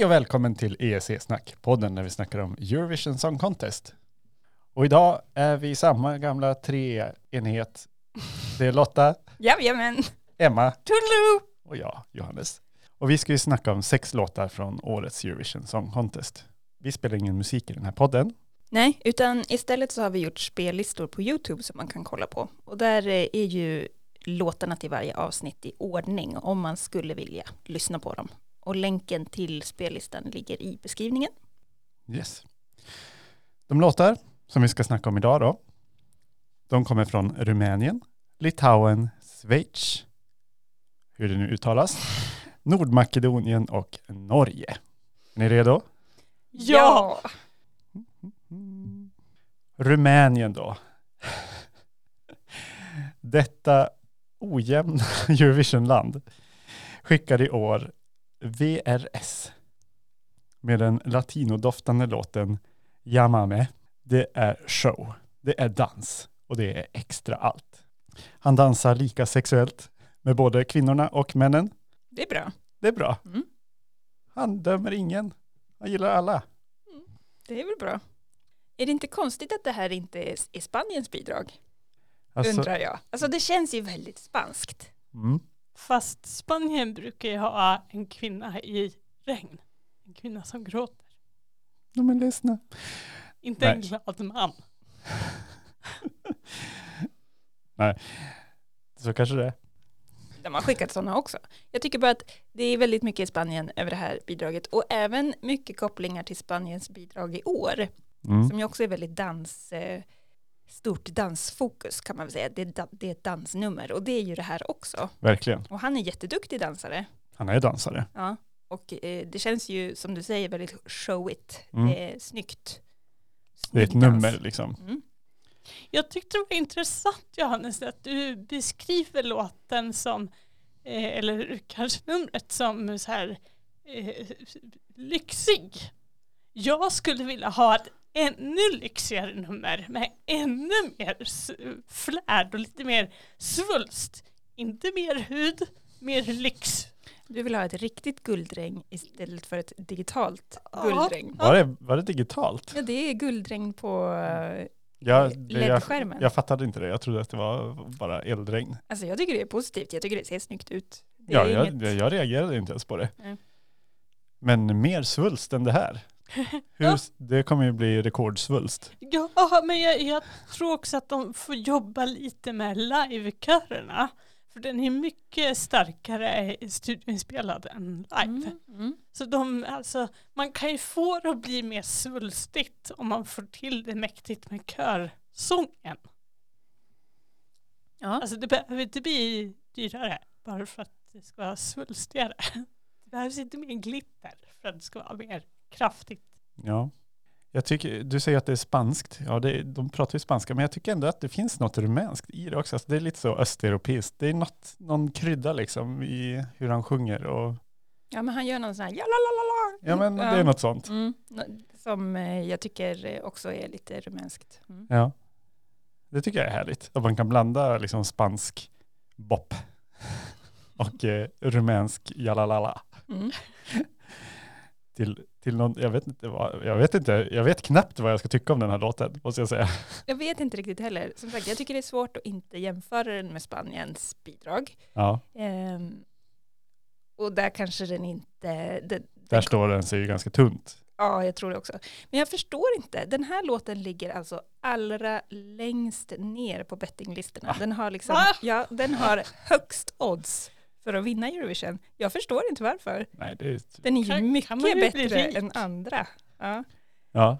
Hej och välkommen till EEC-snack, podden där vi snackar om Eurovision Song Contest. Och idag är vi samma gamla treenhet. Det är Lotta, Jajamän. Emma Toodaloo. och jag, Johannes. Och vi ska ju snacka om sex låtar från årets Eurovision Song Contest. Vi spelar ingen musik i den här podden. Nej, utan istället så har vi gjort spellistor på YouTube som man kan kolla på. Och där eh, är ju låtarna till varje avsnitt i ordning om man skulle vilja lyssna på dem. Och länken till spellistan ligger i beskrivningen. Yes. De låtar som vi ska snacka om idag då, de kommer från Rumänien, Litauen, Schweiz, hur det nu uttalas, Nordmakedonien och Norge. Är ni redo? Ja! Rumänien då. Detta ojämna Eurovisionland skickade i år VRS med den latinodoftande låten Yamame. Det är show, det är dans och det är extra allt. Han dansar lika sexuellt med både kvinnorna och männen. Det är bra. Det är bra. Mm. Han dömer ingen. Han gillar alla. Det är väl bra. Är det inte konstigt att det här inte är är Spaniens bidrag? Alltså, Undrar jag. Alltså det känns ju väldigt spanskt. mm, Fast Spanien brukar ju ha en kvinna i regn. En kvinna som gråter. de är ledsna. Inte en Nej. glad man. Så kanske det är. De har skickat sådana också. Jag tycker bara att det är väldigt mycket i Spanien över det här bidraget och även mycket kopplingar till Spaniens bidrag i år Mm. som ju också är väldigt dans, eh, stort dansfokus kan man väl säga. Det det är ett dansnummer och det är ju det här också. Verkligen. Och han är jätteduktig dansare. Han är dansare. Ja. Och eh, det känns ju som du säger väldigt showigt. Mm. Det är snyggt. Det är ett Snygg dans. nummer liksom. Mm. Jag tyckte det var intressant Johannes att du beskriver låten som, eh, eller kanske numret som så här eh, lyxig. Jag skulle vilja ha ett ännu lyxigare nummer med ännu mer flärd och lite mer svulst. Inte mer hud, mer lyx. Du vill ha ett riktigt guldregn istället för ett digitalt Ja. guldregn. Var det, var det digitalt? Ja, det är guldregn på, eh, Jag, det- jag, LED-skärmen. jag fattade inte det. Jag trodde att det var bara eldregn. alltså jag tycker det är positivt. Jag tycker det ser snyggt ut. Det Ja, jag, inget- jag, reagerade inte ens på det. Nej. Men mer svulst än det här. Hur. Det kommer ju bli rekordsvulst. Ja, men jag, jag tror också att de får jobba lite med livekörerna. För den är mycket starkare studioinspelad än live. Mm, mm. Så de, alltså, man kan ju få det att bli mer svulstigt om man får till det mäktigt med körsången. Ja. Alltså det behöver inte bli dyrare bara för att det ska vara svulstigare. Det behövs inte mer glitter för att det ska vara mer kraftigt. Ja. Jag tycker, du säger att det är spanskt. Ja, det, de pratar ju spanska, men jag tycker ändå att det finns något rumänskt i det också. Alltså, det är lite så östeuropeiskt. Det är något, någon krydda liksom i hur han sjunger. Och, ja, men han gör någon sån här jalalala. ja, men det är något sånt. Mm. Som eh, jag tycker eh, också är lite rumänskt. Mm. Ja. Det tycker jag är härligt. Att man kan blanda liksom spansk bop och eh, rumänsk jalalala Mm. Till, till någon, jag vet inte jag vet inte, jag vet knappt vad jag ska tycka om den här låten, måste jag säga. Jag vet inte riktigt heller. Som sagt, jag tycker det är svårt att inte jämföra den med Spaniens bidrag. Ja, Ehm, och där kanske den inte... Det, där står den sig ju ganska tunt. Ja, jag tror det också. Men jag förstår inte. Den här låten ligger alltså allra längst ner på bettinglistorna. Den har liksom, Va? ja, den har högst odds för att vinna Eurovision. Jag förstår inte varför. Nej, det är, Den är ju Kan- mycket kan bättre än andra. Ja. ja,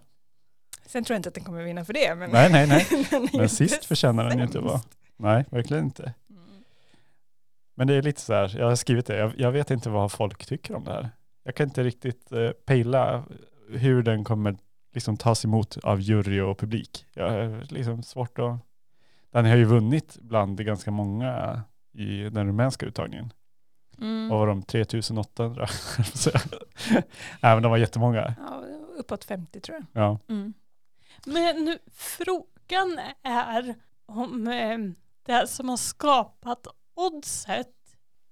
Sen tror jag inte att den kommer vinna för det. Men nej, nej, nej. Men sist inte förtjänar den ju inte vara. sämst. Nej, verkligen inte. Mm. Men det är lite så här, jag har skrivit det, jag, jag vet inte vad folk tycker om det här. Jag kan inte riktigt eh, pejla hur den kommer liksom tas emot av jury och publik. Jag är liksom svårt att... Den har ju vunnit bland ganska många i den rumänska uttagningen. Mm. Vad var de? 3800? Nej men de var jättemånga. Ja, uppåt 50 tror jag. Ja. Mm. Men nu, frågan är om eh, det som har skapat oddset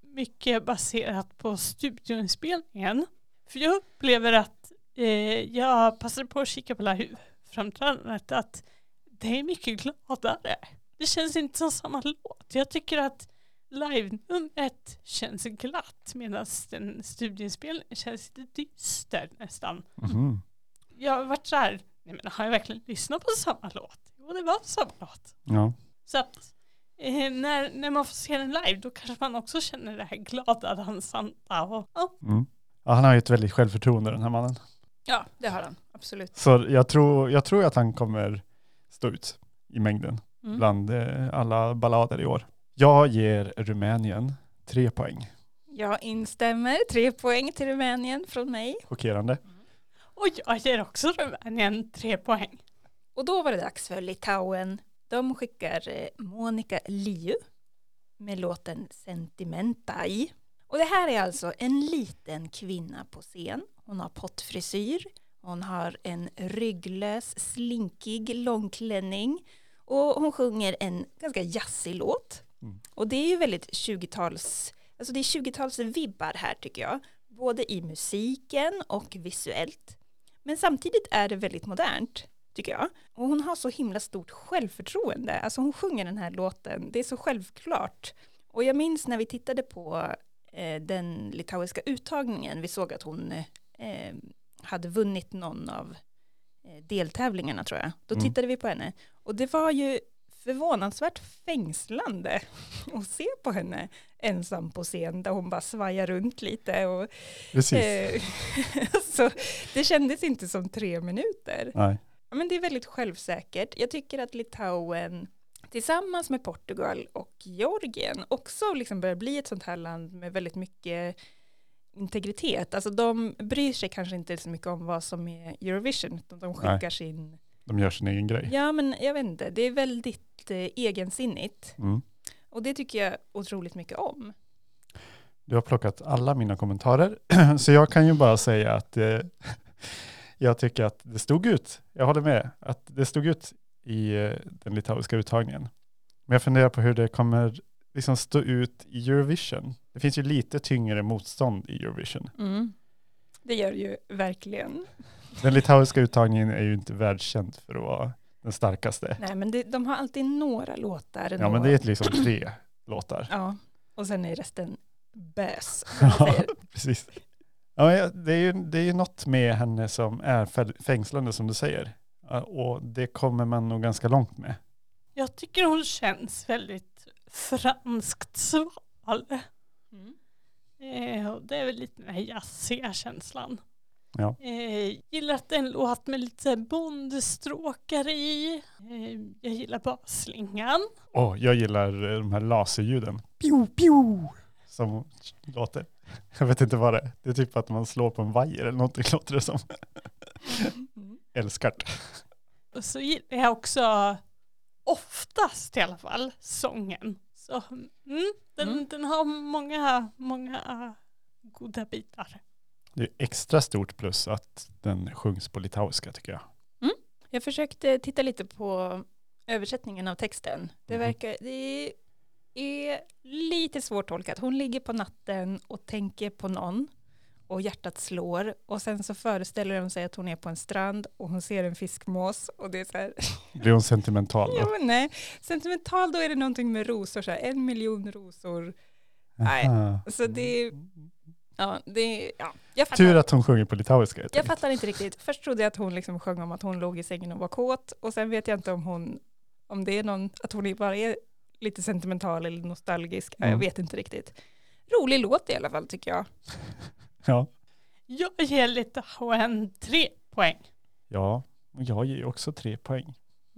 mycket baserat på studioinspelningen. För jag upplever att eh, jag passade på att kika på live-framträdandet att det är mycket gladare. Det känns inte som samma låt. Jag tycker att live-numret känns glatt medan den studieinspelningen känns lite dyster nästan. Mhm. Jag har varit så här, nej men har jag verkligen lyssnat på samma låt? Jo det var samma låt. Ja. Så att eh, när, när man får se den live då kanske man också känner det här glada dansanta och ja. Mm. ja, han har ju ett väldigt självförtroende den här mannen. Ja, det har han. Absolut. Så jag tror, jag tror att han kommer stå ut i mängden Mm. bland eh, alla ballader i år. Jag ger Rumänien tre poäng. Jag instämmer. Tre poäng till Rumänien från mig. Chockerande. Och jag ger också Rumänien tre poäng. Och då var det dags för Litauen. De skickar eh, Monica Liu med låten Sentimentai. Och det här är alltså en liten kvinna på scen. Hon har pottfrisyr. Hon har en rygglös, slinkig långklänning. Och hon sjunger en ganska jazzig låt. Mm. Och det är ju väldigt 20-tals, alltså det är 20-tals-vibbar här tycker jag. Både i musiken och visuellt. Men samtidigt är det väldigt modernt, tycker jag. Och hon har så himla stort självförtroende. Alltså hon sjunger den här låten, det är så självklart. Och jag minns när vi tittade på eh, den litauiska uttagningen, vi såg att hon eh, hade vunnit någon av eh, deltävlingarna tror jag. Då Mm. tittade vi på henne. Och det var ju förvånansvärt fängslande att se på henne ensam på scen där hon bara svajar runt lite och Precis. Eh, så det kändes inte som tre minuter. Nej. Men det är väldigt självsäkert. Jag tycker att Litauen tillsammans med Portugal och Georgien också liksom börjar bli ett sånt här land med väldigt mycket integritet. Alltså de bryr sig kanske inte så mycket om vad som är Eurovision, utan de skickar Nej. sin... De gör sin egen grej. Ja, men jag vet inte, det är väldigt eh, egensinnigt. Mm. Och det tycker jag otroligt mycket om. Du har plockat alla mina kommentarer, så jag kan ju bara säga att eh, jag tycker att det stod ut. Jag håller med, att det stod ut i eh, den litauiska uttagningen. Men jag funderar på hur det kommer liksom stå ut i Eurovision. Det finns ju lite tyngre motstånd i Eurovision. Det gör det ju verkligen. Den litauiska uttagningen är ju inte världskänd för att vara den starkaste. Nej, men det, de har alltid några låtar. Ja, men ändå. det är liksom tre låtar. Ja, och sen är resten bös. Ja, precis. Ja, men det är ju det är ju något med henne som är fängslande som du säger. Och det kommer man nog ganska långt med. Jag tycker hon känns väldigt franskt sval. Mm. Eh, och det är väl lite den här jazziga känslan. Ja. Eh, gillar att det är en låt med lite bondstråkar i. Eh, jag gillar basslingan. Åh, jag gillar eh, de här laserljuden. Pew, pew, som låter. Jag vet inte vad det är. Det är typ att man slår på en vajer eller någonting låter det som. Mm. Älskar det. Och så gillar jag också oftast i alla fall sången. Så mm, den, Mm. den har många, många goda bitar. Det är extra stort plus att den sjungs på litauiska tycker jag. Jag försökte titta lite på översättningen av texten. Det Mhm. verkar, det är lite svårt tolkat. Hon ligger på natten och tänker på någon och hjärtat slår och sen så föreställer hon sig att hon är på en strand och hon ser en fiskmås och det är så här, Blir hon sentimental ja då? men nej, sentimental då är det någonting med rosor, så här, en miljon rosor. Nej, Aha. Så det, ja, det, ja, jag fattar. Tur att hon sjunger på litauiska. Jag enkelt. fattar inte riktigt. Först trodde jag att hon liksom sjöng om att hon låg i sängen och var kåt och sen vet jag inte om hon, om det är någon, att hon bara är lite sentimental eller nostalgisk. Ja, Jag Mm. vet inte riktigt. Rolig låt i alla fall tycker jag. Ja. Jag ger Litauen tre poäng. ja, och jag ger också tre poäng.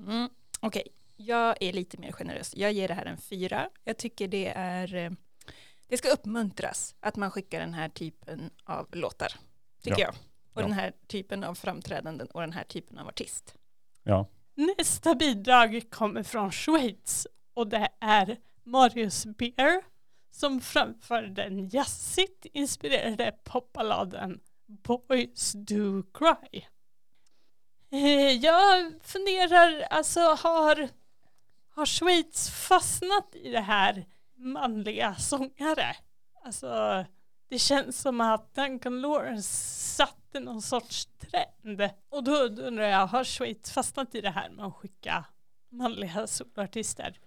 Mm. Okej, jag är lite mer generös. Jag ger det här en fyra. Jag tycker det är, eh, det ska uppmuntras att man skickar den här typen av låtar, tycker Ja. jag. Och Ja. den här typen av framträdanden och den här typen av artist. Ja, Nästa bidrag kommer från Schweiz och det är Marius Beer som framför den jazzigt inspirerade popballaden Boys Do Cry. Eh, Jag funderar, alltså har, har Schweiz fastnat i det här manliga sångare? Alltså det känns som att Duncan Lawrence satte någon sorts trend. Och då, då undrar jag, har Schweiz fastnat i det här med att skicka manliga soloartister?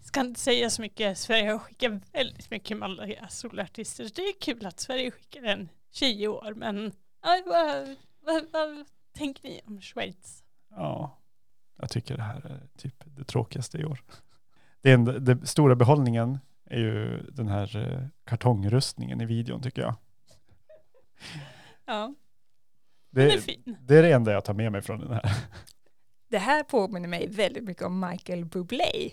Ska inte säga så mycket, Sverige har skickat väldigt mycket manliga soloartister. Det är kul att Sverige skickar en tjej i år, men ja, vad, vad, vad tänker ni om Schweiz? Ja, jag tycker det här är typ det tråkigaste i år. Det, enda, det stora behållningen är ju den här eh, kartongrustningen i videon tycker jag. Ja. Den är Det, fin. det är det enda jag tar med mig från den här. Det här påminner mig väldigt mycket om Michael Bublé.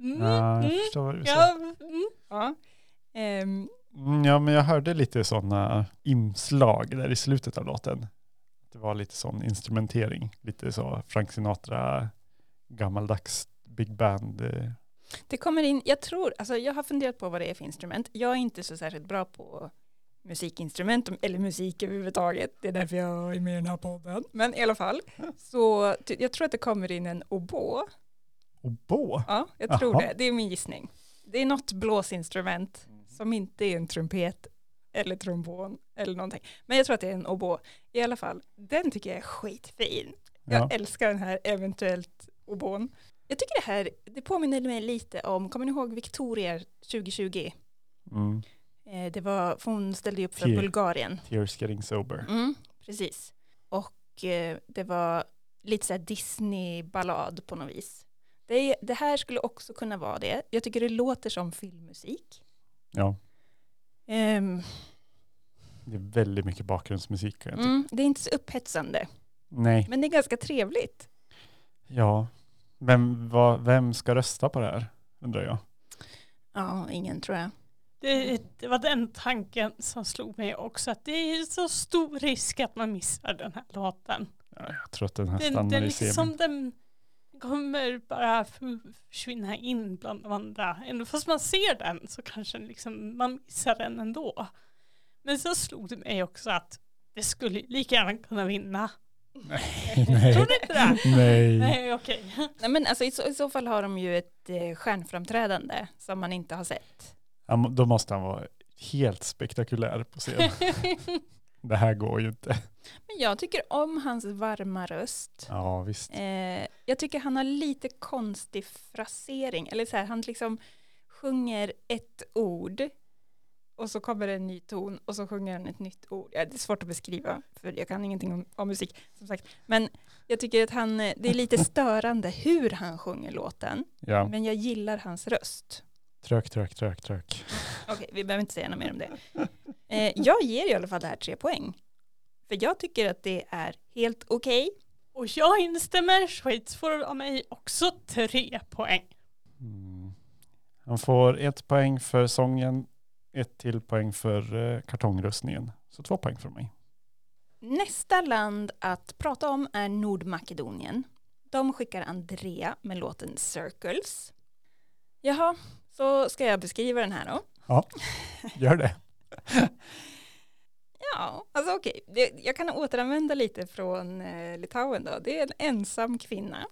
Mm, Ja, jag mm, förstår vad du säger. ja, mm. Ja. Ehm, Mm, ja, men jag hörde lite sådana inslag där i slutet av låten. Det var lite sån instrumentering, lite så Frank Sinatra, gammaldags big band. Det kommer in, jag tror, alltså jag har funderat på vad det är för instrument. Jag är inte så särskilt bra på musikinstrument eller musik överhuvudtaget. Det är därför jag är med i den här podden. Men i alla fall, så jag tror att det kommer in en oboe. Oboe? Ja, jag tror Jaha. det. Det är min gissning. Det är något blåsinstrument som inte är en trumpet eller trombon eller någonting. Men jag tror att det är en oboe. I alla fall, den tycker jag är skitfin. Jag Ja. älskar den här eventuellt oboen. Jag tycker det här, det påminner mig lite om, kommer ni ihåg Victoria 2020? Mm. Eh, det var, hon ställde upp för Tear. Bulgarien. Tears getting sober. Mm, precis. Och eh, det var lite så Disney-ballad på något vis. Det, det här skulle också kunna vara det. Jag tycker det låter som filmmusik. Ja, Ehm, det är väldigt mycket bakgrundsmusik. mm, det är inte så upphetsande, Nej, men det är ganska trevligt. ja. Men vad, vem ska rösta på det här? Undrar jag. Ja, ingen tror jag. Det, det var den tanken som slog mig också, att det är så stor risk att man missar den här låten. Ja, jag tror att den här Den, stannar den, i semin. liksom, den kommer bara försvinna in bland de andra. Ändå fast man ser den så kanske liksom, man missar den ändå. Men så slog det mig också att det skulle lika gärna kunna vinna. Nej. Tror ni inte det? Nej. Nej, okej. Nej, men alltså, i, så, I så fall har de ju ett eh, stjärnframträdande som man inte har sett. Ja, må- Då måste han vara helt spektakulär på scen. Det här går ju inte. Men jag tycker om hans varma röst. Ja, visst. Eh, jag tycker han har lite konstig frasering. Eller så här, han liksom sjunger ett ord och så kommer det en ny ton och så sjunger han ett nytt ord. Ja, det är svårt att beskriva för jag kan ingenting om, om musik som sagt. Men jag tycker att han, eh, det är lite störande hur han sjunger låten. Ja, Men jag gillar hans röst. trök, trök, trök, trök. Okej, vi behöver inte säga något mer om det. Eh, jag ger i alla fall det här tre poäng. För jag tycker att det är helt okej. Och jag instämmer, Schweiz får av mig också tre poäng. Mm. Han får ett poäng för sången, ett till poäng för eh, kartongrustningen. Så två poäng från mig. Nästa land att prata om är Nordmakedonien. De skickar Andrea med låten Circles. Jaha, så ska jag beskriva den här då. Gör det. Ja, alltså okej. Det- Jag kan återanvända lite från eh, Litauen då. Det är en ensam kvinna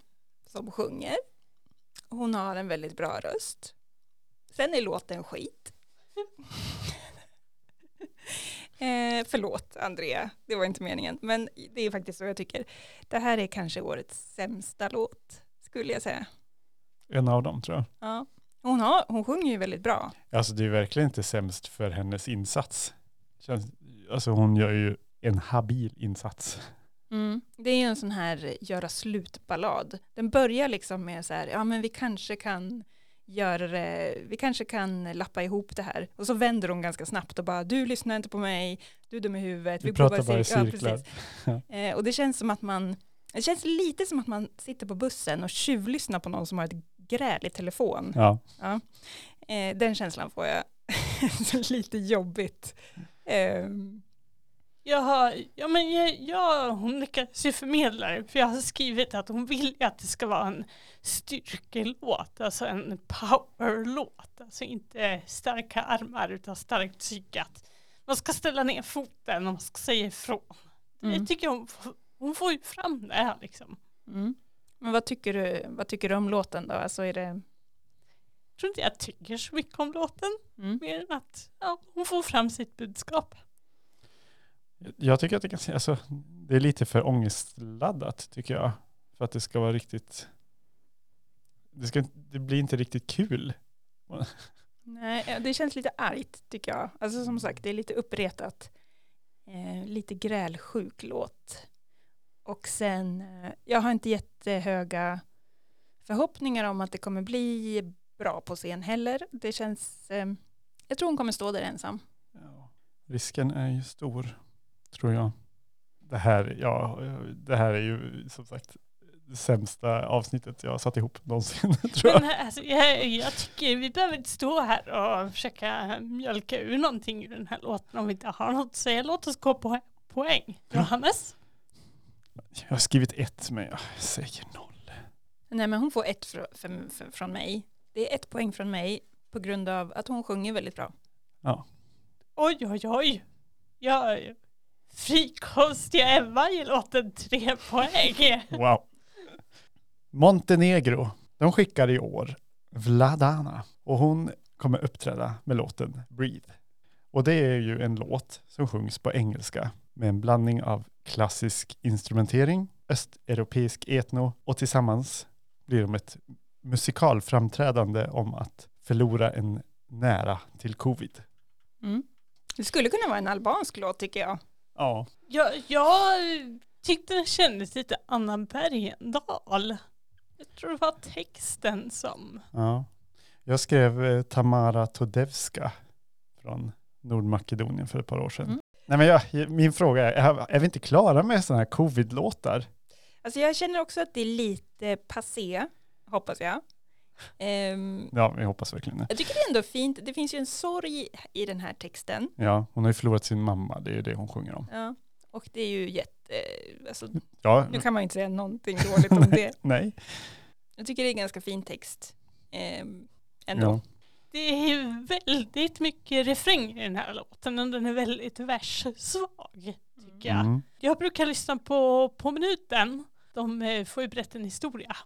som sjunger. Hon har en väldigt bra röst. Sen är låten skit. Eh, förlåt Andrea, det var inte meningen. Men det är faktiskt så jag tycker. Det här är kanske årets sämsta låt, skulle jag säga. En av dem tror jag. Ja. Hon, har, hon sjunger ju väldigt bra. Alltså det är verkligen inte sämst för hennes insats. Känns, alltså hon gör ju en habil insats. Mm. Det är ju en sån här göra slut-ballad. Den börjar liksom med så här, ja men vi kanske kan göra det, vi kanske kan lappa ihop det här. Och så vänder hon ganska snabbt och bara, du lyssnar inte på mig, du är dum i huvudet. Vi pratar pågår bara i cir- cirklar. Ja, eh, och det känns som att man, det känns lite som att man sitter på bussen och tjuvlyssnar på någon som har ett gräl i telefon. Ja, Eh, den känslan får jag. Lite jobbigt. Ehm, Jag har, ja men jag, jag, hon lyckades ju förmedla det, för jag har skrivit att hon vill ju att det ska vara en styrkelåt, alltså en powerlåt, alltså inte starka armar utan starkt psykat. Man ska ställa ner foten och man ska säga ifrån. Mm. Jag tycker hon, får- hon får ju fram det här liksom. Mm. Men vad tycker, du, vad tycker du om låten då? Alltså är det, tror inte jag tycker så mycket om låten. Mm. Mer än att ja, hon får fram sitt budskap. Jag tycker att det, kan, alltså, det är lite för ångestladdat tycker jag. För att det ska vara riktigt, det, ska, det blir inte riktigt kul. Nej, det känns lite argt tycker jag. Alltså som sagt, det är lite uppretat. Eh, lite grälsjuk låt. Och sen, eh, jag har inte jättehöga förhoppningar om att det kommer bli bra på scen heller. Det känns, eh, jag tror hon kommer stå där ensam. Ja, risken är ju stor, tror jag. Det här, ja, det här är ju som sagt det sämsta avsnittet jag har satt ihop någonsin, tror jag. Men alltså, jag, jag tycker vi behöver inte stå här och försöka mjölka ur någonting ur den här låten om vi inte har något att säga. Låt oss gå på poäng. Johannes? Jag har skrivit ett, men jag säger noll. Nej men hon får ett fr för, från mig. Det är ett poäng från mig på grund av att hon sjunger väldigt bra. Oj, oj, oj. Ja, frikostiga Eva ger låten tre poäng. Wow. Montenegro, de skickar i år Vladana och hon kommer uppträda med låten Breathe. Och det är ju en låt som sjungs på engelska med en blandning av klassisk instrumentering, östeuropeisk etno och tillsammans blir de ett musikalframträdande om att förlora en nära till covid. Mm. Det skulle kunna vara en albansk låt tycker jag. Ja, Jag, jag tyckte den kändes lite Anna Bergendahl. Jag tror det var texten som... ja. Jag skrev eh, Tamara Todevska från Nordmakedonien för ett par år sedan. Mm. Nej men jag, min fråga är, är- vi inte klara med sådana här covid-låtar? Alltså jag känner också att det är lite passé, hoppas jag. Ehm, Ja, vi hoppas verkligen det. jag tycker det är ändå fint, det finns ju en sorg i den här texten. Ja, hon har ju förlorat sin mamma, det är det hon sjunger om. Ja. Och det är ju jätte, alltså, Ja, nu kan man ju inte säga någonting dåligt om det. nej. Jag tycker det är ganska fin text. Ehm, ändå. Ja. Det är väldigt mycket refräng i den här låten och den är väldigt verssvag. Tycker jag. Mm. Jag brukar lyssna på På minuten. De eh, får ju berätta en historia.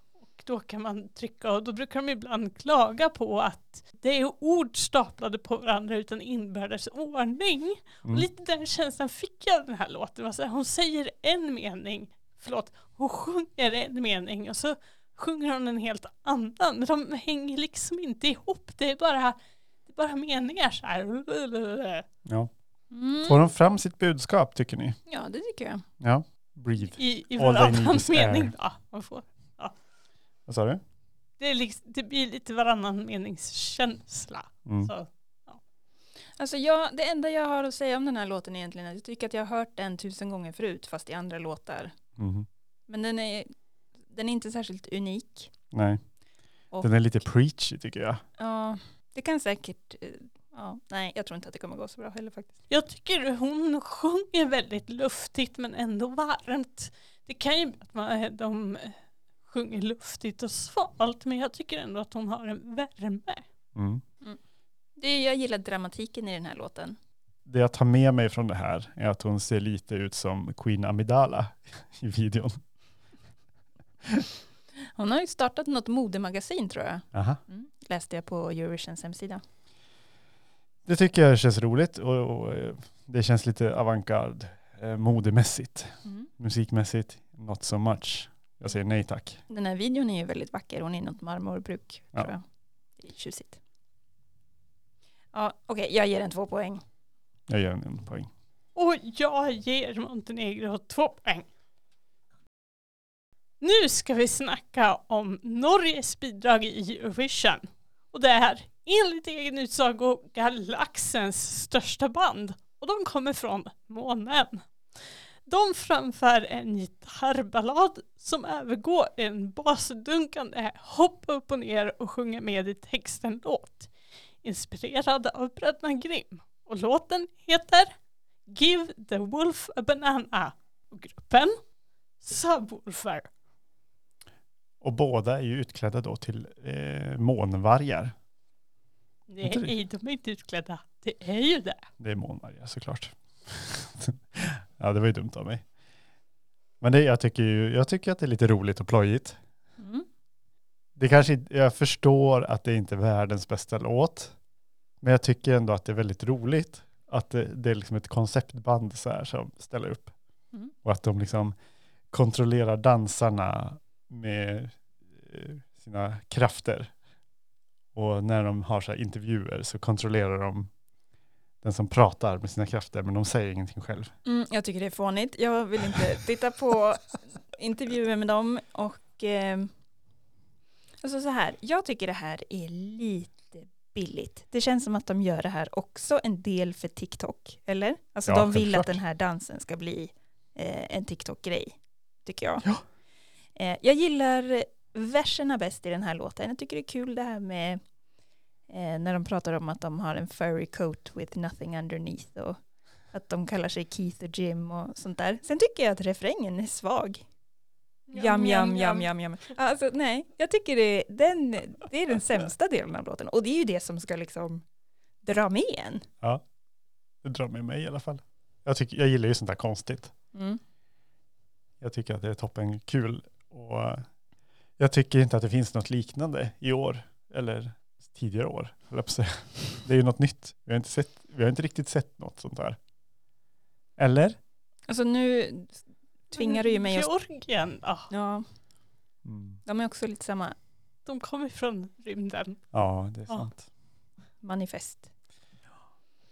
Och då kan man trycka och då brukar de ibland klaga på att det är ord staplade på varandra utan inbördes ordning. Och Mm. lite den känslan fick jag den här låten. Hon säger en mening, förlåt, hon sjunger en mening och så sjunger hon en helt annan. Men de hänger liksom inte ihop. Det är bara, det är bara meningar så här. Ja. Mm. Får de fram sitt budskap tycker ni? Ja, det tycker jag. Ja. Breathe. I, i is mening air. då. Man får. Vad sa du? Det, liksom, det blir lite varannan meningskänsla. Mm. Så. Alltså jag, det enda jag har att säga om den här låten egentligen är att jag tycker att jag har hört den tusen gånger förut fast i andra låtar. Mhm. Men den är, den är inte särskilt unik. Nej, Och, den är lite preachy tycker jag. Ja, det kan säkert, eh, ja, nej jag tror inte att det kommer gå så bra heller faktiskt. Jag tycker hon sjunger väldigt luftigt men ändå varmt. Det kan ju bli att man, de sjunger luftigt och svalt men jag tycker ändå att hon har en värme. Mm. Det, jag gillar dramatiken i den här låten. Det jag tar med mig från det här är att hon ser lite ut som Queen Amidala i videon. Hon har ju startat något modemagasin tror jag. Aha. Mm. Läste jag på Eurovisions hemsida. Det tycker jag känns roligt och, och det känns lite avantgarde eh, modemässigt. Mm. Musikmässigt, not so much. Jag säger nej tack. Den här videon är ju väldigt vacker. Hon är i något marmorbruk Ja. tror jag. Det är tjusigt. Ja, okej, jag ger den två poäng. Jag ger den en poäng. Och jag ger Montenegro två poäng. Nu ska vi snacka om Norges bidrag i Eurovision. Och det är enligt egen utsago galaxens största band. Och de kommer från månen. De framför en gitarrballad som övergår i en basdunkande hoppa upp och ner och sjunga med i texten låt. Inspirerad av Bröderna Grimm. Och låten heter Give the Wolf a Banana. Och gruppen Subwoofer. Och båda är ju utklädda då till eh, månvargar. Nej, de är inte utklädda. Det är ju det. Det är månvargar såklart. ja, det var ju dumt av mig. Men det, jag, tycker ju, jag tycker att det är lite roligt och plojigt. Mm. det kanske jag förstår att det inte är världens bästa låt. Men jag tycker ändå att det är väldigt roligt. Att det, det är liksom ett konceptband så här som ställer upp. Mm. Och att de liksom kontrollerar dansarna med eh, sina krafter. Och när de har så här intervjuer så kontrollerar de den som pratar med sina krafter men de säger ingenting själv. Mm, jag tycker det är fånigt. Jag vill inte titta på intervjuer med dem och eh, alltså så här, jag tycker det här är lite billigt. Det känns som att de gör det här också en del för TikTok, eller? Alltså Ja, de vill självklart. att den här dansen ska bli eh, en TikTok-grej, tycker jag. Ja. Eh, jag gillar verserna bäst i den här låten. Jag tycker det är kul det här med eh, när de pratar om att de har en furry coat with nothing underneath och att de kallar sig Keith och Jim och sånt där. Sen tycker jag att refrängen är svag. Jam, jam, jam, jam, jam. Alltså nej, jag tycker det, den, det är den sämsta delen av låten. Och det är ju det som ska liksom dra med en. Ja, det drar med mig i alla fall. Jag, tycker, jag gillar ju sånt där konstigt. Mm. Jag tycker att det är toppen kul. Och jag tycker inte att det finns något liknande i år. Eller tidigare år. Det är ju något nytt. Vi har inte, sett, vi har inte riktigt sett något sånt där. Eller? Alltså nu tvingar du ju mig att... Georgien, ja, Ja, de är också lite samma de kommer från rymden. Ja, det är Ja. sant. manifest.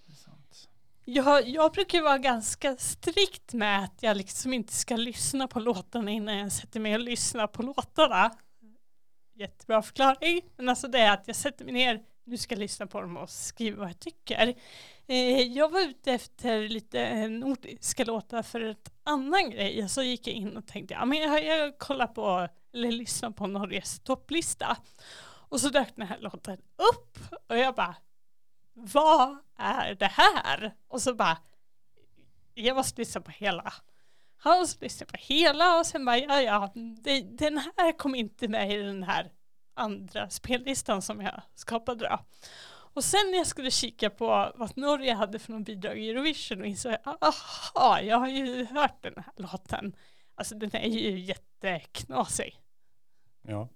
Det är sant. Jag, jag brukar vara ganska strikt med att jag liksom inte ska lyssna på låtarna innan jag sätter mig och lyssnar på låtarna. Jättebra förklaring. Men alltså det är att jag sätter mig ner, nu ska jag lyssna på dem och skriva vad jag tycker. Eh, jag var ute efter lite nordiska låtar för ett annan grej. Så gick jag in och tänkte, ja men jag, jag kollar på, eller lyssnar på Norges topplista. Och så dök den här låten upp och jag bara, vad är det här? Och så bara, jag måste lyssna på hela. Han måste lyssna på hela och sen bara, ja ja, det, den här kom inte med i den här andra spellistan som jag skapade då. Och sen när jag skulle kika på vad Norge hade för någon bidrag i Eurovision och insåg jag, aha, jag har ju hört den här låten. Alltså den är ju jätteknasig. Ja.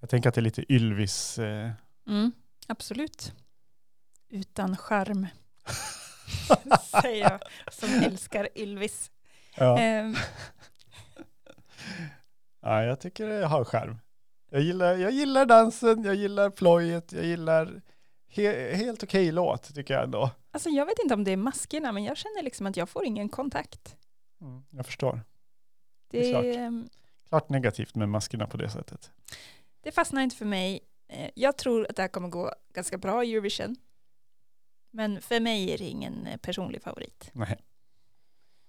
Jag tänker att det är lite Ylvis. Eh, Mm, absolut. Utan charm. Säger jag som älskar Ylvis. Ja. Ehm, ja, jag tycker det har skärm. Jag gillar, jag gillar dansen, jag gillar plojet, jag gillar he, helt okej låt tycker jag ändå. alltså jag vet inte om det är maskerna, men jag känner liksom att jag får ingen kontakt. Mm, jag förstår. Det, Det är klart. Klart negativt med maskerna på det sättet. det fastnar inte för mig. Eh, Jag tror att det här kommer gå ganska bra i Eurovision. Men för mig är det ingen eh, personlig favorit. Nej.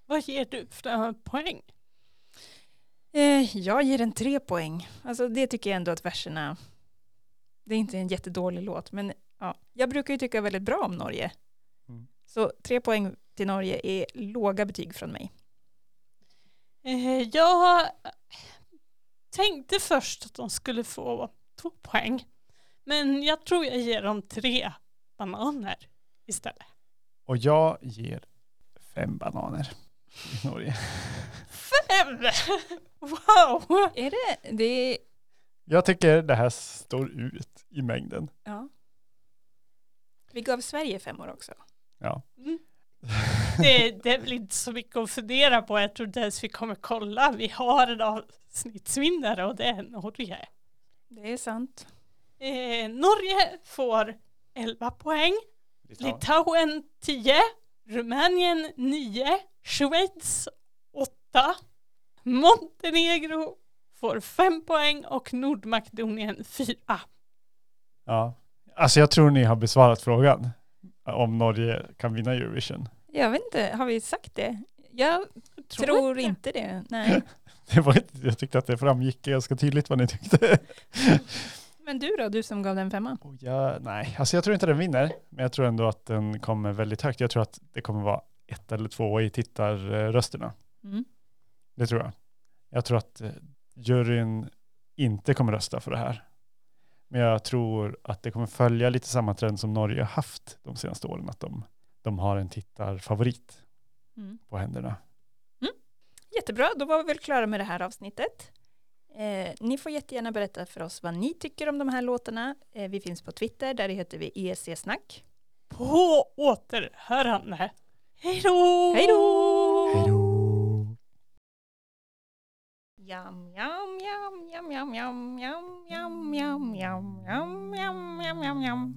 Vad ger du för poäng? Eh, Jag ger en tre poäng. Alltså det tycker jag ändå att verserna, det är inte en jättedålig låt, men ja, jag brukar ju tycka väldigt bra om Norge. Mm. Så tre poäng till Norge är låga betyg från mig. Eh, jag tänkte först att de skulle få två poäng. Men jag tror jag ger dem tre bananer istället. Och jag ger fem bananer i Norge. Fem! Wow! Är det, det är, Jag tycker det här står ut i mängden. ja. Vi gav Sverige fem år också. Ja. Mm. Det, det är väl inte så mycket att fundera på. Jag tror inte ens vi kommer kolla. Vi har en avsnittsvinnare och det är Norge. Det är sant. Eh, Norge får 11 poäng. Litauen 10, Rumänien 9, Schweiz 8, Montenegro får 5 poäng och Nordmakedonien 4. Ja. Alltså jag tror ni har besvarat frågan om Norge kan vinna Eurovision. Jag vet inte, har vi sagt det? Jag tror, inte det. Nej. Det var inte, jag tyckte att det framgick ganska tydligt vad ni tyckte. Men du då, du som gav den femma? Och jag, nej, alltså jag tror inte den vinner, men jag tror ändå att den kommer väldigt högt. Jag tror att det kommer vara ett eller två i tittarrösterna. Mm. Det tror jag. Jag tror att eh, juryn inte kommer rösta för det här. Men jag tror att det kommer följa lite samma trend som Norge har haft de senaste åren, att de, de har en tittarfavorit Mm. på händerna. Jättebra, då var vi väl klara med det här avsnittet. Eh, ni får jättegärna berätta för oss vad ni tycker om de här låtarna. Eh, vi finns på Twitter, där heter vi ESC-snack. På återhörande. Hej då! Hej då! Hej då. Yum, yum, yum, yum, yum, yum, yum, yum, yum, yum, yum, yum, yum, yum, yum.